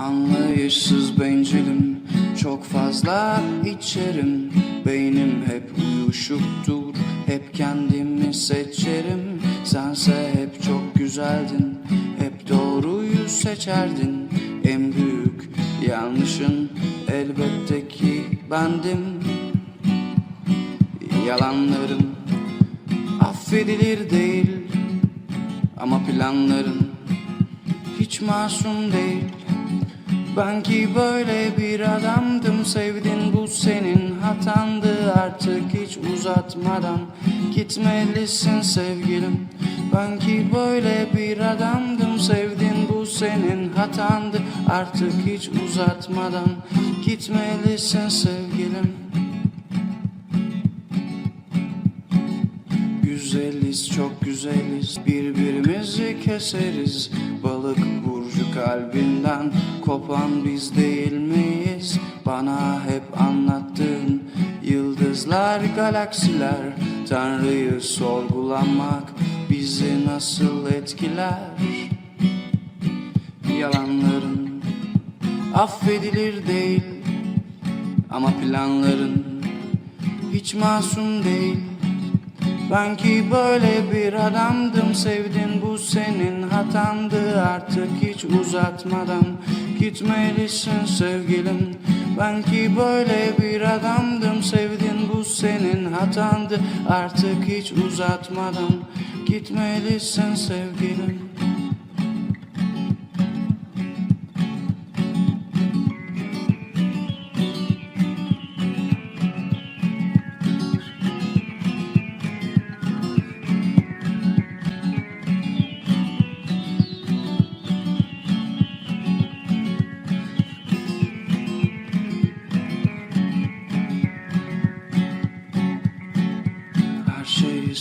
Anlayışsız bencilim Çok fazla içerim. Beynim hep uyuşuktur Hep kendimi seçerim. Sense hep çok güzeldin Hep doğruyu seçerdin. En büyük yanlışın Elbette ki bendim. Yalanlarım affedilir değil Ama planların hiç masum değil Ben ki böyle bir adamdım Sevdin bu senin hatandı. Artık hiç uzatmadan Gitmelisin sevgilim. Ben ki böyle bir adamdım Sevdin bu senin hatandı. Artık hiç uzatmadan Gitmelisin sevgilim Güzeliz çok güzeliz. Birbirimizi keseriz. Balık burcu kalbinden kopan biz değil miyiz? Bana hep anlattığın yıldızlar galaksiler. Tanrı'yı sorgulamak bizi nasıl etkiler? Yalanların affedilir değil. Ama planların hiç masum değil ben ki böyle bir adamdım Sevdin bu senin hatandı. Artık hiç uzatmadan Gitmelisin sevgilim. Ben ki böyle bir adamdım Sevdin bu senin hatandı. Artık hiç uzatmadan Gitmelisin sevgilim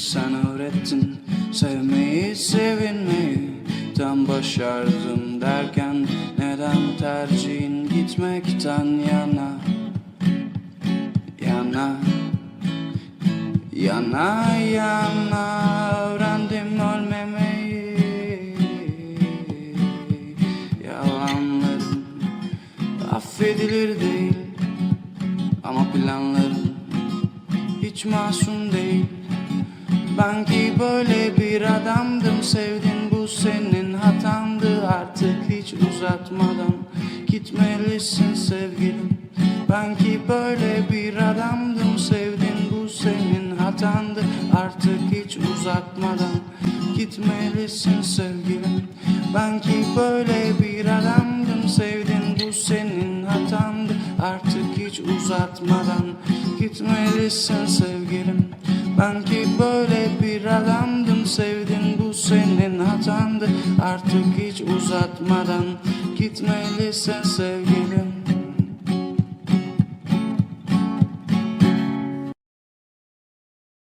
sen öğrettin. Sevmeyi, sevinmeyi Tam başardım derken Neden tercihin gitmekten yana? Yana Yana yana Öğrendim ölmemeyi. Yalanlarım Affedilir değil Ama planlarım hiç masum değil Ben ki böyle bir adamdım Sevdin bu senin hatandı. Artık hiç uzatmadan Gitmelisin sevgilim. Ben ki böyle bir adamdım Sevdin bu senin hatandı. Artık hiç uzatmadan Gitmelisin sevgilim. Ben ki böyle bir adamdım Sevdin bu senin hatandı. Artık hiç uzatmadan Gitmelisin sevgilim Ben ki böyle bir adamdım Sevdin bu senin hatandı Artık hiç uzatmadan Gitmelisin sevgilim